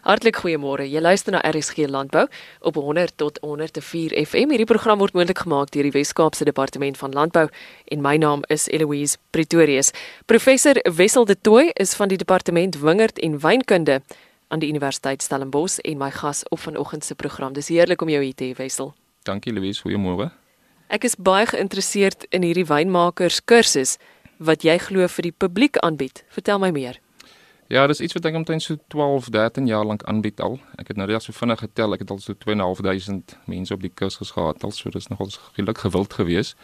Hartlik goeiemôre. Jy luister na RSG Landbou op 100 tot 104 FM. Hierdie program word moontlik gemaak deur die Wes-Kaapse Departement van Landbou en my naam is Eloise Pretorius. Professor Wessel de Tooy is van die Departement Wingerd en Wynkunde aan die Universiteit Stellenbosch en my gas op vanoggend se program. Dis heerlik om jou hier te hê, Wessel. Dankie Louise, goeiemôre. Ek is baie geïnteresseerd in hierdie wynmakers kursus wat jy glo vir die publiek aanbied. Vertel my meer. Ja, dis iets wat ek omtrent so 12, 13 jaar lank aanbied al. Ek het nou net so vinnig getel, ek het al so 2.500 mense op die kursus gehad al, so dis nogal geluk gewild geweest.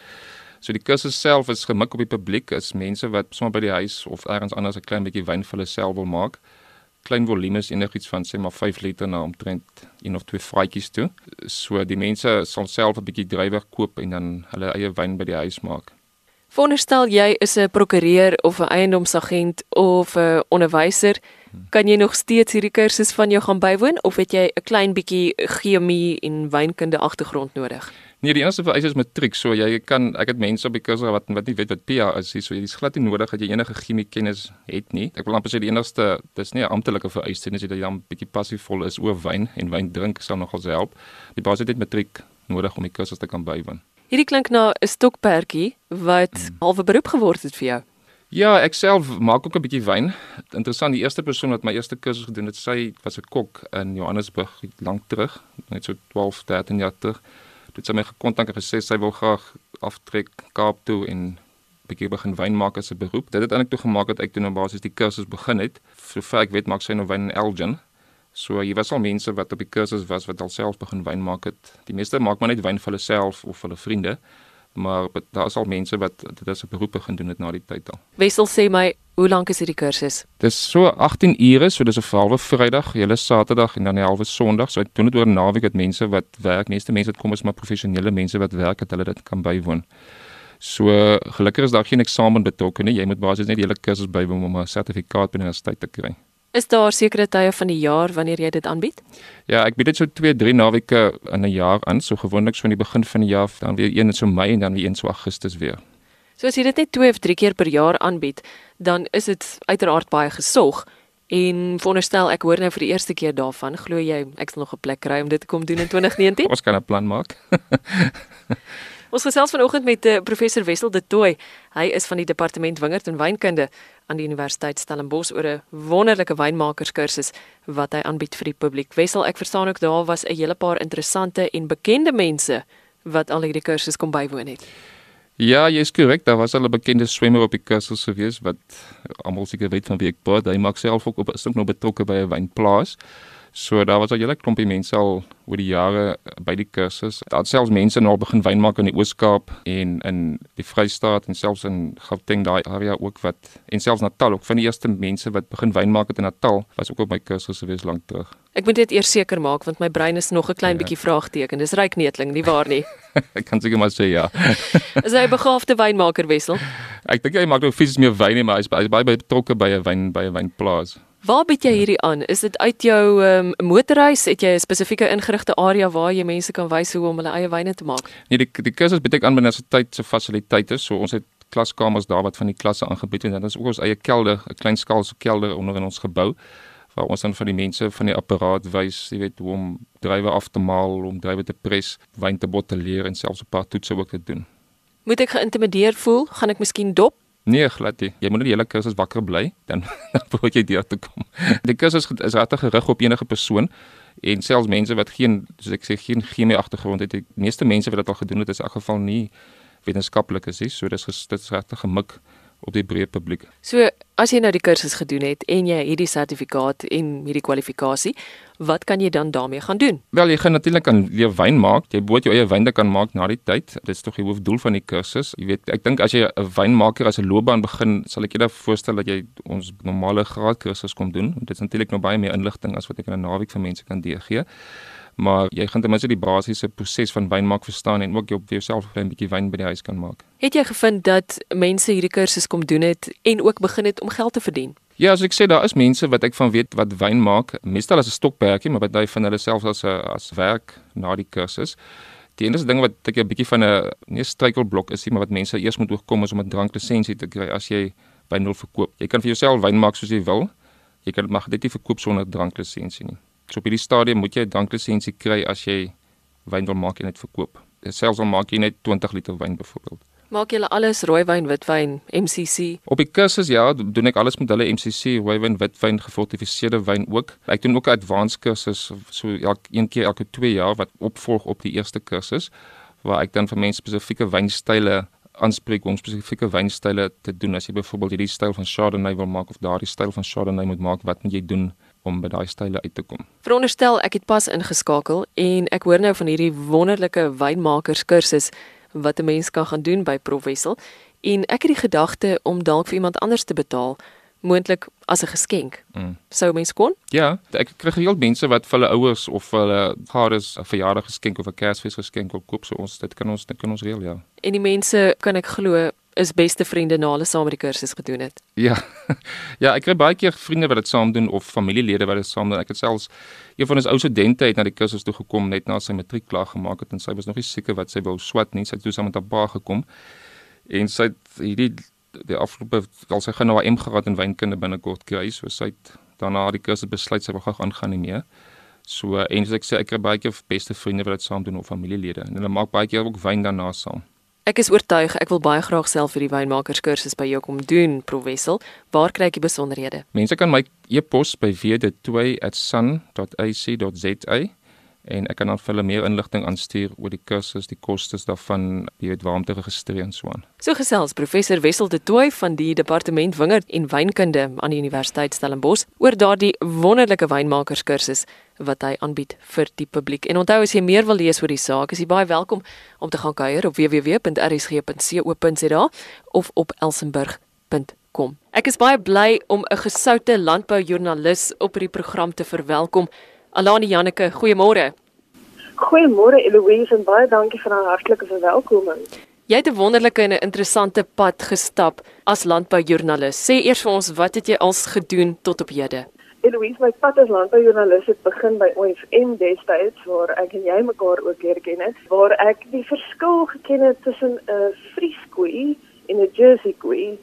So die kursus self is gemik op die publiek, is mense wat sommer by die huis of ergens anders 'n klein bietjie wyn vir hulle self wil maak. Klein volumes enigiets van sê maar 5 liter na omtrent een of twee vraatjies toe. So die mense sal self 'n bietjie drywer koop en dan hulle eie wyn by die huis maak. Veronderstel jy is 'n prokureur of 'n eiendomsagent of 'n onderwyser, kan jy nog steeds hierdie kursus van jou gaan bywoon of het jy 'n klein bietjie chemie en wynkunde agtergrond nodig? Nee, die enigste vereis is matriek, so jy kan ek het mense op die kursus wat wat nie weet wat PA is nie, so jy is glad nie nodig dat jy enige chemie kennis het nie. Ek wil amper sê die enigste dis nie 'n amptelike vereiste nie, dis dat jy dan bietjie passievol is oor wyn en wyn drink sal nogal help. Die basis het matriek nodig om die kursus te kan bywoon. Hierdie klink na 'n stokperdjie wat hmm. halfe beroep geword het vir jou. Ja, ek self maak ook 'n bietjie wyn. Interessant, die eerste persoon wat my eerste kursus gedoen het, sy was 'n kok in Johannesburg lank terug, net so 12, 13 jaar terug. Dit het sy my gekontak en gesê sy wil graag aftrek Kaap toe en bietjie begin wyn maak as 'n beroep. Dit het eintlik toe gemaak dat ek toe nou basies die kursus begin het. Sover ek weet, maak sy nou wyn in Elgin. So jy was al mense wat op die kursus was wat alself begin wyn maak het. Die meeste maak maar net wyn vir hulle self of vir hulle vriende. Maar daar is al mense wat dit as 'n beroep begin doen het na die tyd al. Wessel sê my, hoe lank is hierdie kursus? Dis so 18 ure, so dis 'n halwe Vrydag, hele Saterdag en dan 'n halwe Sondag. So ek doen dit oor 'n naweek met mense wat werk. Meeste mense wat kom is maar professionele mense wat werk dat hulle dit kan bywoon. So gelukkig is daar geen eksamen betrokke nie. Jy moet basies net die hele kursus bywoon om 'n sertifikaat by die universiteit te kry. Is daar sekere tye van die jaar wanneer jy dit aanbied? Ja, ek bied dit so 2, 3 naweke in 'n jaar aan, so gewoonlik so in die begin van die jaar, dan weer een in so Mei en dan weer een so Augustus weer. So as jy dit net 2 of 3 keer per jaar aanbied, dan is dit uiteraard baie gesog. En veronderstel ek hoor nou vir die eerste keer daarvan, glo jy ek sal nog 'n plek kry om dit te kom doen in 2019? Ons kan 'n plan maak. Ons gesels vanoggend met uh, professor Wessel de Tooy. Hy is van die departement wingerd en wynkunde aan die Universiteit Stellenbosch oor 'n wonderlike wynmakerskursus wat hy aanbied vir die publiek. Wessel, ek verstaan ook daar was 'n hele paar interessante en bekende mense wat al hierdie kursus kom bywoon het. Ja, jy is korrek. Daar was al 'n bekende swemmer op die kursus gewees wat almal seker weet van wie ek praat. Hy maak self ook op 'n stuk nog betrokke by 'n wynplaas. So daar was al hele klompie mense al oor die jare by die kursus. Daar selfs mense nou begin wyn maak in die Oos-Kaap en in die Vrystaat en selfs in Gauteng daai area ook wat en selfs Natal ook van die eerste mense wat begin wyn maak het in Natal was ook op my kursus gewees lank terug. Ek moet dit eers seker maak want my brein is nog 'n klein ja. bietjie vraagteken. Dis ryk netling, nie waar nie? ek kan seker maar sê ja. is hy 'n begaafde wynmaker wissel? Ek dink hy maak nou fisies meer wyn nie, maar hy's baie betrokke by 'n wyn by 'n wynplaas. Waar bied jy hierdie aan? Is dit uit jou um, motorhuis? Het jy 'n spesifieke ingerigte area waar jy mense kan wys hoe om hulle eie wyne te maak? Nee, die die kursus bied ek aan by universiteit se fasiliteite. So ons het klaskamers daar wat van die klasse aangebied en dan is ook ons eie kelder, 'n klein skaalse kelder onder in ons gebou waar ons dan vir die mense van die apparaat wys, jy weet hoe om drywe af te maal, om drywe te pres, wyn te botteleer en selfs 'n paar toetse ook te doen. Moet ek geïntimideer voel? Gaan ek miskien dop? Nee, glad nie. Jy moet net die hele kursus wakker bly dan dan word jy deur te kom. Die kursus is regtig gerig op enige persoon en selfs mense wat geen soos ek sê geen chemie agtergrond het. Die meeste mense wat dit al gedoen het is in elk geval nie wetenskaplik is nie. So dis dit is regtig gemik op die breë publiek. So as jy nou die kursus gedoen het en jy hierdie sertifikaat en hierdie kwalifikasie, wat kan jy dan daarmee gaan doen? Wel, jy gaan natuurlik aan leer wyn maak. Jy moet jou eie wyn kan maak na die tyd. Dit is tog die hoofdoel van die kursus. Jy weet, ek dink as jy 'n wynmaker as 'n loopbaan begin, sal ek jou voorstel dat jy ons normale graadkursus kom doen. Dit is natuurlik nog baie meer inligting as wat ek in 'n naweek vir mense kan gee maar jy gaan ten minste die basiese proses van wynmaak verstaan en ook jy op jouself 'n klein bietjie wyn by die huis kan maak. Het jy gevind dat mense hierdie kursus kom doen het en ook begin het om geld te verdien? Ja, as ek sê daar is mense wat ek van weet wat wyn maak, meestal as 'n stokperdjie, maar baie van hulle self as 'n as werk na die kursus. Die enigste ding wat ek 'n bietjie van 'n nie struikelblok is nie, maar wat mense eers moet oorkom is om 'n dranklisensie te kry as jy wyn wil verkoop. Jy kan vir jouself wyn maak soos jy wil. Jy kan dit mag dit nie verkoop sonder dranklisensie nie. So op hierdie stadium moet jy 'n dranklisensie kry as jy wyn wil maak en dit verkoop. Selfs al maak jy net 20 liter wyn byvoorbeeld. Maak julle alles rooiwyn, witwyn, MCC? Op die kursus ja, doen ek alles met hulle MCC, rooiwyn, witwyn, gefortifiseerde wyn ook. Ek doen ook 'n advanced kursus so elke een keer elke 2 jaar wat opvolg op die eerste kursus waar ek dan vir mense spesifieke wynstyle aanspreek om spesifieke wynstyle te doen. As jy byvoorbeeld hierdie styl van Chardonnay wil maak of daardie styl van Chardonnay moet maak, wat moet jy doen om by daai style uit te kom? Veronderstel ek het pas ingeskakel en ek hoor nou van hierdie wonderlike wynmakers kursus wat 'n mens kan gaan doen by Professel en ek het die gedagte om dalk vir iemand anders te betaal moontlik as 'n geskenk. Mm. Sou mens kon? Ja, ek kry gereeld mense wat vir hulle ouers of vir hulle gades 'n verjaardag geskenk of 'n Kersfees geskenk wil koop, so ons dit kan ons dit kan ons reël, ja. En die mense kan ek glo is beste vriende na hulle saam met die kursus gedoen het. Ja. Ja, ek kry baie keer vriende wat dit saam doen of familielede wat dit saam doen. Ek het selfs een van ons ou studente het na die kursus toe gekom net na sy matriek klaar gemaak het en sy was nog nie seker wat sy wou swat nie. Sy het toe saam met haar pa gekom en sy het hierdie die afgelope al sy gaan nou 'n M gehad in wynkunde binnekort kry, so sy het daarna die kursus besluit sy wil gou aangaan nie meer. So en soos ek sê, ek kry baie keer beste vriende wat dit saam doen of familielede en hulle maak baie keer ook wyn daarna saam. Ek is oortuig ek wil baie graag self vir die wynmakers kursus by jou kom doen, Professor. Waar kry ek die besonderhede? Mense kan my e-pos by wd2@sun.ac.za en ek kan dan vir hulle meer inligting aanstuur oor die kursus, die kostes daarvan, jy weet waar om te registreer en so aan. So gesels professor Wessel de Tooy van die departement wingerd en wynkunde aan die Universiteit Stellenbosch oor daardie wonderlike wynmakerskursus wat hy aanbied vir die publiek. En onthou as jy meer wil lees oor die saak, is jy baie welkom om te gaan kuier op www.rsg.co.za of op elsenburg.com. Ek is baie bly om 'n gesoute landboujoernalis op hierdie program te verwelkom. Alani Janneke, goeiemôre. Goeiemôre Eloise en baie dankie vir 'n hartlike verwelkoming. Jy het 'n wonderlike en 'n interessante pad gestap as landboujoernalis. Sê eers vir ons wat het jy als gedoen tot op hede? Eloise, my pad as landboujoernalis het begin by OFM destyds waar ek en jy mekaar ook leer ken het, waar ek die verskil geken het tussen 'n Frieskoei en 'n Jersey koei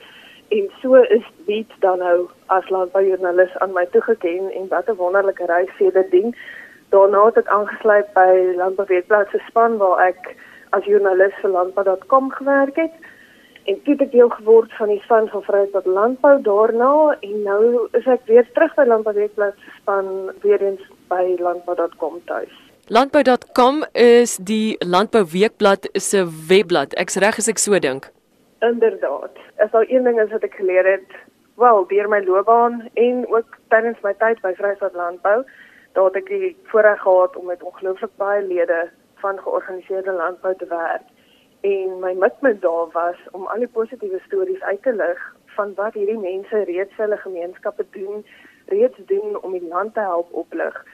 en so is Beat dan nou as landboujoernalis aan my toegeken en wat 'n wonderlike reis sedertdien. Daarna het ek aangesluit by Landbouweekblad se span waar ek as joernalis vir landbou.com gewerk het en toe het ek deel geword van die span van Vryheid Landbou daarna en nou is ek weer terug by Landbouweekblad se span weer eens by landbou.com tuis. Landbou.com is die Landbouweekblad se webblad. Ek's reg as ek so dink. Inderdaad. As al een ding is wat ek geleer het, wel deur my loopbaan en ook tydens my tyd by Vryheid Landbou, daar het ek die voorreg gehad om met ongelooflik baie lede van georganiseerde landbou te werk. En my mikpunt daar was om al die positiewe stories uit te lig van wat hierdie mense reeds vir hulle gemeenskappe doen, reeds doen om die land te help oplig.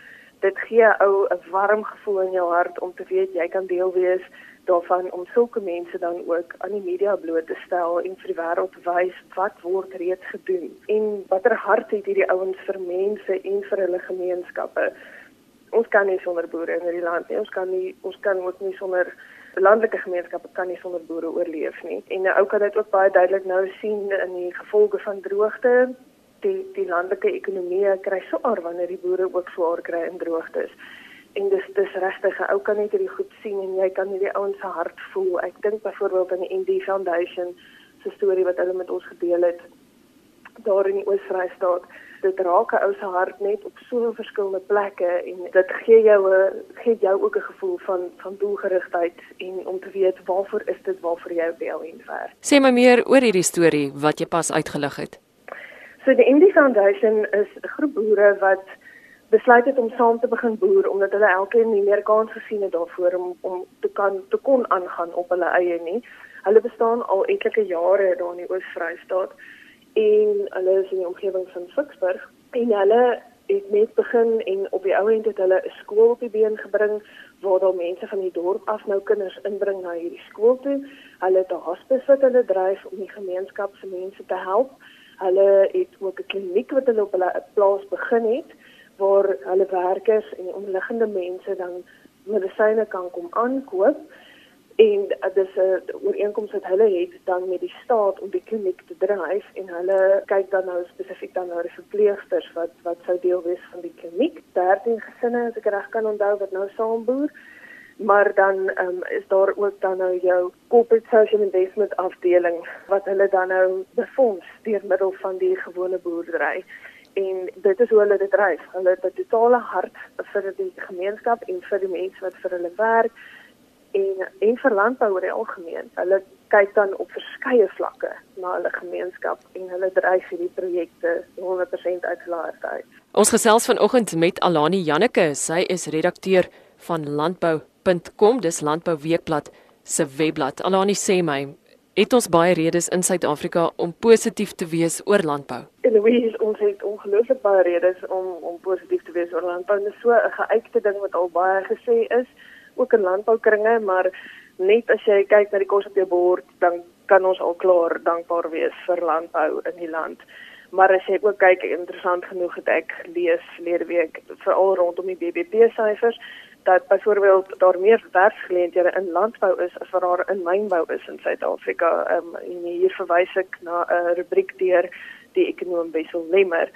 Dit gee ou 'n warm gevoel in jou hart om te weet jy kan deel wees daarvan om sulke mense dan ook aan die media bloot te stel en vir die wêreld wys wat word reeds gedoen en watter hart het hierdie ouens vir mense en vir hulle gemeenskappe. Ons kan nie sonder boere in hierdie land nie. Ons kan nie ons kan ook nie sonder landelike gemeenskappe kan nie sonder boere oorleef nie. En nou kan dit ook baie duidelik nou sien in die gevolge van droogte. Die die landelike ekonomie kry swaar wanneer die boere ook swaar kry in droogtes en dis dis regtig ou kan net hierdie goed sien en jy kan hierdie ouens se hart voel. Ek dink byvoorbeeld aan die ND Foundation se storie wat hulle met ons gedeel het daar in die Oos-Vrystaat. Dit raak 'n ou se hart net op soveel verskillende plekke en dit gee jou 'n gee jou ook 'n gevoel van van doelgerigtheid en om te weet waarvoor is dit waarvoor jy wel en ver. Sê my meer oor hierdie storie wat jy pas uitgelig het. So die ND Foundation is 'n groep boere wat besluit het om saam te begin boer omdat hulle elkeen nie meer kans gesien het daarvoor om om te kan te kon aangaan op hulle eie nie. Hulle bestaan al etlike jare daar in die Oos-Vrystaat en hulle is in die omgewing van Ficksburg en hulle het net begin en op die ou end het hulle 'n skool op die been gebring waar daar mense van die dorp af nou kinders inbring na hierdie skool toe. Hulle het 'n hospis wat hulle dryf om die gemeenskap se mense te help. Hulle het ook 'n kliniek wat hulle op hulle plaas begin het waar hulle werkers en omliggende mense dan medisyne kan kom aankoop. En dis 'n ooreenkoms wat hulle het dan met die staat om die kliniek te dryf en hulle kyk dan nou spesifiek dan na die verpleegsters wat wat sou deel wees van die kliniek. 13 gesinne as ek reg kan onthou wat nou saamboer maar dan um, is daar ook dan nou jou corporate social investment afdeling wat hulle dan nou befonds deur middel van die gewone boerdery en dit is hoe hulle dit dryf. Hulle het 'n totale hart vir die gemeenskap en vir die mense wat vir hulle werk en en vir landbou oor die algemeen. Hulle kyk dan op verskeie vlakke na hulle gemeenskap en hulle dryf hierdie projekte 100% uit hulle hart uit. Ons gesels vanoggend met Alani Janneke. Sy is redakteur van landbou.com, dis Landbouweekblad se webblad. Alani sê my, het ons baie redes in Suid-Afrika om positief te wees oor landbou. En Louise, ons het ongelooflik baie redes om om positief te wees oor landbou. Dit is so 'n geuite ding wat al baie gesê is, ook in landboukringe, maar net as jy kyk na die kos op jou bord, dan kan ons al klaar dankbaar wees vir landbou in die land. Maar as jy ook kyk, interessant genoeg het ek lees verlede week veral rondom die BBP syfers dat byvoorbeeld daar meer werksgeleenthede in landbou is as wat daar in mynbou is in Suid-Afrika. Ehm um, en hier verwys ek na 'n uh, rubriek deur die ekonom Wessel Lemmer.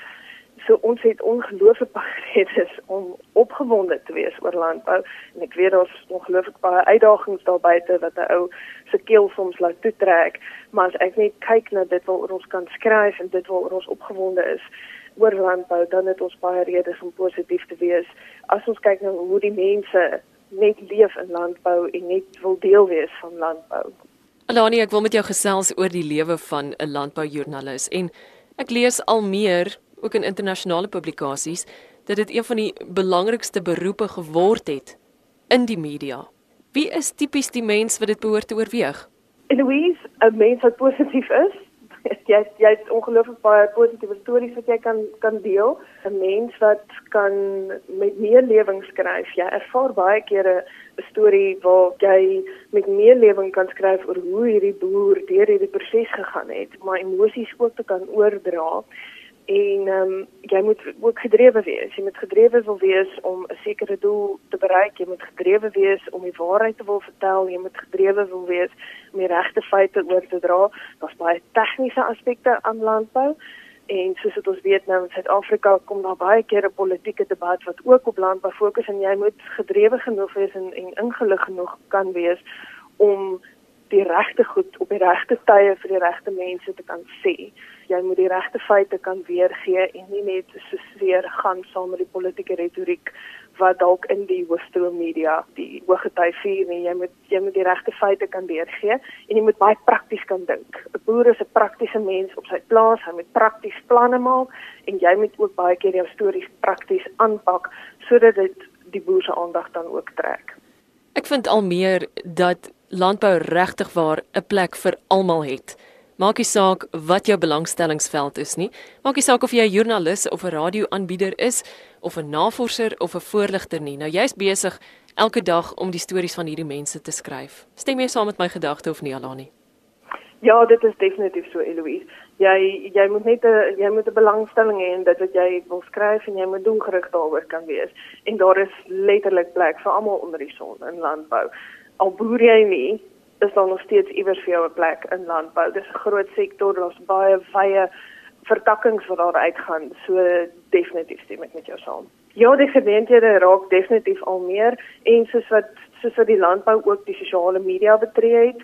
So ons het ongelooflik baie redes om opgewonde te wees oor landbou en ek weet daar's ongelooflik baie uitdagings daar buite wat 'n ou se keel soms laat toetrek, maar as ek net kyk na dit wat ons kan skryf en dit wat ons opgewonde is, oor landbou, dan het ons baie redes om positief te wees. As ons kyk na hoe die mense net leef in landbou en net wil deel wees van landbou. Alani, ek wil met jou gesels oor die lewe van 'n landboujoernalis en ek lees al meer ook in internasionale publikasies dat dit een van die belangrikste beroepe geword het in die media. Wie is tipies die mens wat dit behoort te oorweeg? Louise, 'n mens wat positief is, jy jy het ongelooflik baie positiewe stories wat jy kan kan deel. 'n Mens wat kan met meer lewing skryf. Jy ervaar baie kere 'n storie waar jy met meer lewing kan skryf oor hoe hierdie boer deur hierdie proses gegaan het, maar emosies ook te kan oordra en ehm um, jy moet ook gedrewe wees. Jy moet gedrewe wil wees om 'n sekere doel te bereik. Jy moet gedrewe wees om die waarheid te wil vertel. Jy moet gedrewe wil wees om die regte feite oor te dra. Daar's baie tegniese aspekte aan landbou en soos dit ons weet nou in Suid-Afrika kom daar baie keer 'n politieke debat wat ook op landbou fokus en jy moet gedrewe genoeg wees en, en ingelig genoeg kan wees om die regte goed op die regte tye vir die regte mense te kan sê. Jy moet die regte feite kan weergee en nie net so seer gaan saam met die politieke retoriek wat dalk in die hoofstroom media die hoogety vier nie jy moet jy moet die regte feite kan weergee en jy moet baie prakties kan dink. 'n boer is 'n praktiese mens op sy plaas hy moet prakties planne maak en jy moet ook baie keer jou stories prakties aanpak sodat dit die boer se aandag dan ook trek. Ek vind al meer dat landbou regtig waar 'n plek vir almal het Maak nie saak wat jou belangstellingsveld is nie. Maak nie saak of jy 'n joernalis of 'n radioaanbieder is of 'n navorser of 'n voorligter nie. Nou jy's besig elke dag om die stories van hierdie mense te skryf. Stem jy saam met my gedagte of nie Alani? Ja, dit is definitief so Eloise. Jy jy moet net 'n jy moet 'n belangstelling hê in dit wat jy wil skryf en jy moet doelgerig daaroor kan wees. En daar is letterlik plek vir almal onder die son in landbou. Al boer jy nie, is daar nog steeds iewers vir jou 'n plek in landbou. Dis 'n groot sektor, daar's baie wye vertakkings wat daar uitgaan. So definitief stem ek met jou saam. Ja, die geleenthede raak definitief al meer en soos wat soos wat die landbou ook die sosiale media betree het,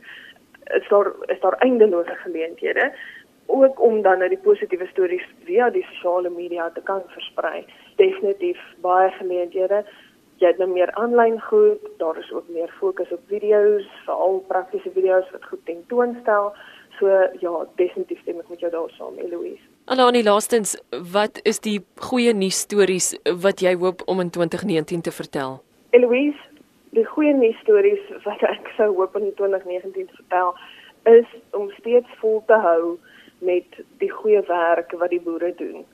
is daar is daar eindelose geleenthede ook om dan nou die positiewe stories via die sosiale media te kan versprei. Definitief baie geleenthede jy het nou meer aanlyn goed, daar is ook meer fokus op video's, veral praktiese video's wat goed tentoonstel. So ja, definitief stem ek met jou daarsaam, Eloise. Alani laastens, wat is die goeie nuus stories wat jy hoop om in 2019 te vertel? Eloise, die goeie nuus stories wat ek sou hoop in 2019 te vertel is om steeds vol te hou met die goeie werk wat die boere doen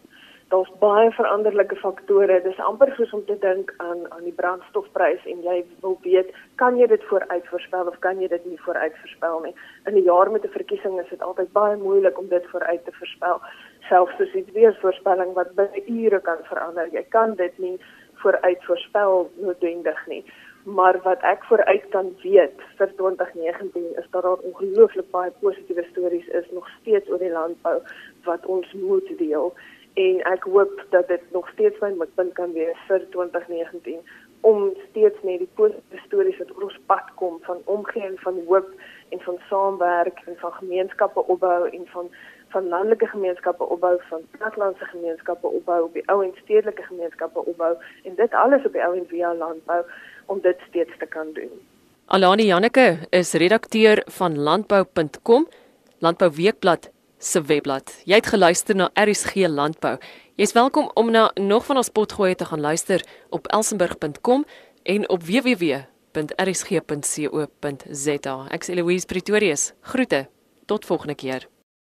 daar's baie veranderlike faktore. Dis amper soos om te dink aan aan die brandstofprys en jy wil weet, kan jy dit vooruit voorspel of kan jy dit nie vooruit voorspel nie? In 'n jaar met 'n verkiesing is dit altyd baie moeilik om dit vooruit te voorspel. Selfs soos die weervoorspelling wat binne ure kan verander. Jy kan dit nie vooruit voorspel noodwendig nie. maar wat ek vooruit kan weet vir 2019 is dat daar ongelooflik baie positiewe stories is nog steeds oor die landbou wat ons moet deel en ek hoop dat dit nog steeds my mikpunt kan wees vir 2019 om steeds net die positiewe stories wat ons pad kom van omgee en van hoop en van saamwerk en van gemeenskappe opbou en van van landelike gemeenskappe opbou, van plattelandse gemeenskappe opbou, op die ou en stedelike gemeenskappe opbou en dit alles op die ou en via landbou om dit steeds te kan doen. Alani Janneke is redakteur van landbou.com, Landbouweekblad se webblad. Jy het geluister na RSG Landbou. Jy's welkom om na nog van ons potgoeie te gaan luister op elsenburg.com en op www.rsg.co.za. Ek is Eloise Pretorius. Groete. Tot volgende keer.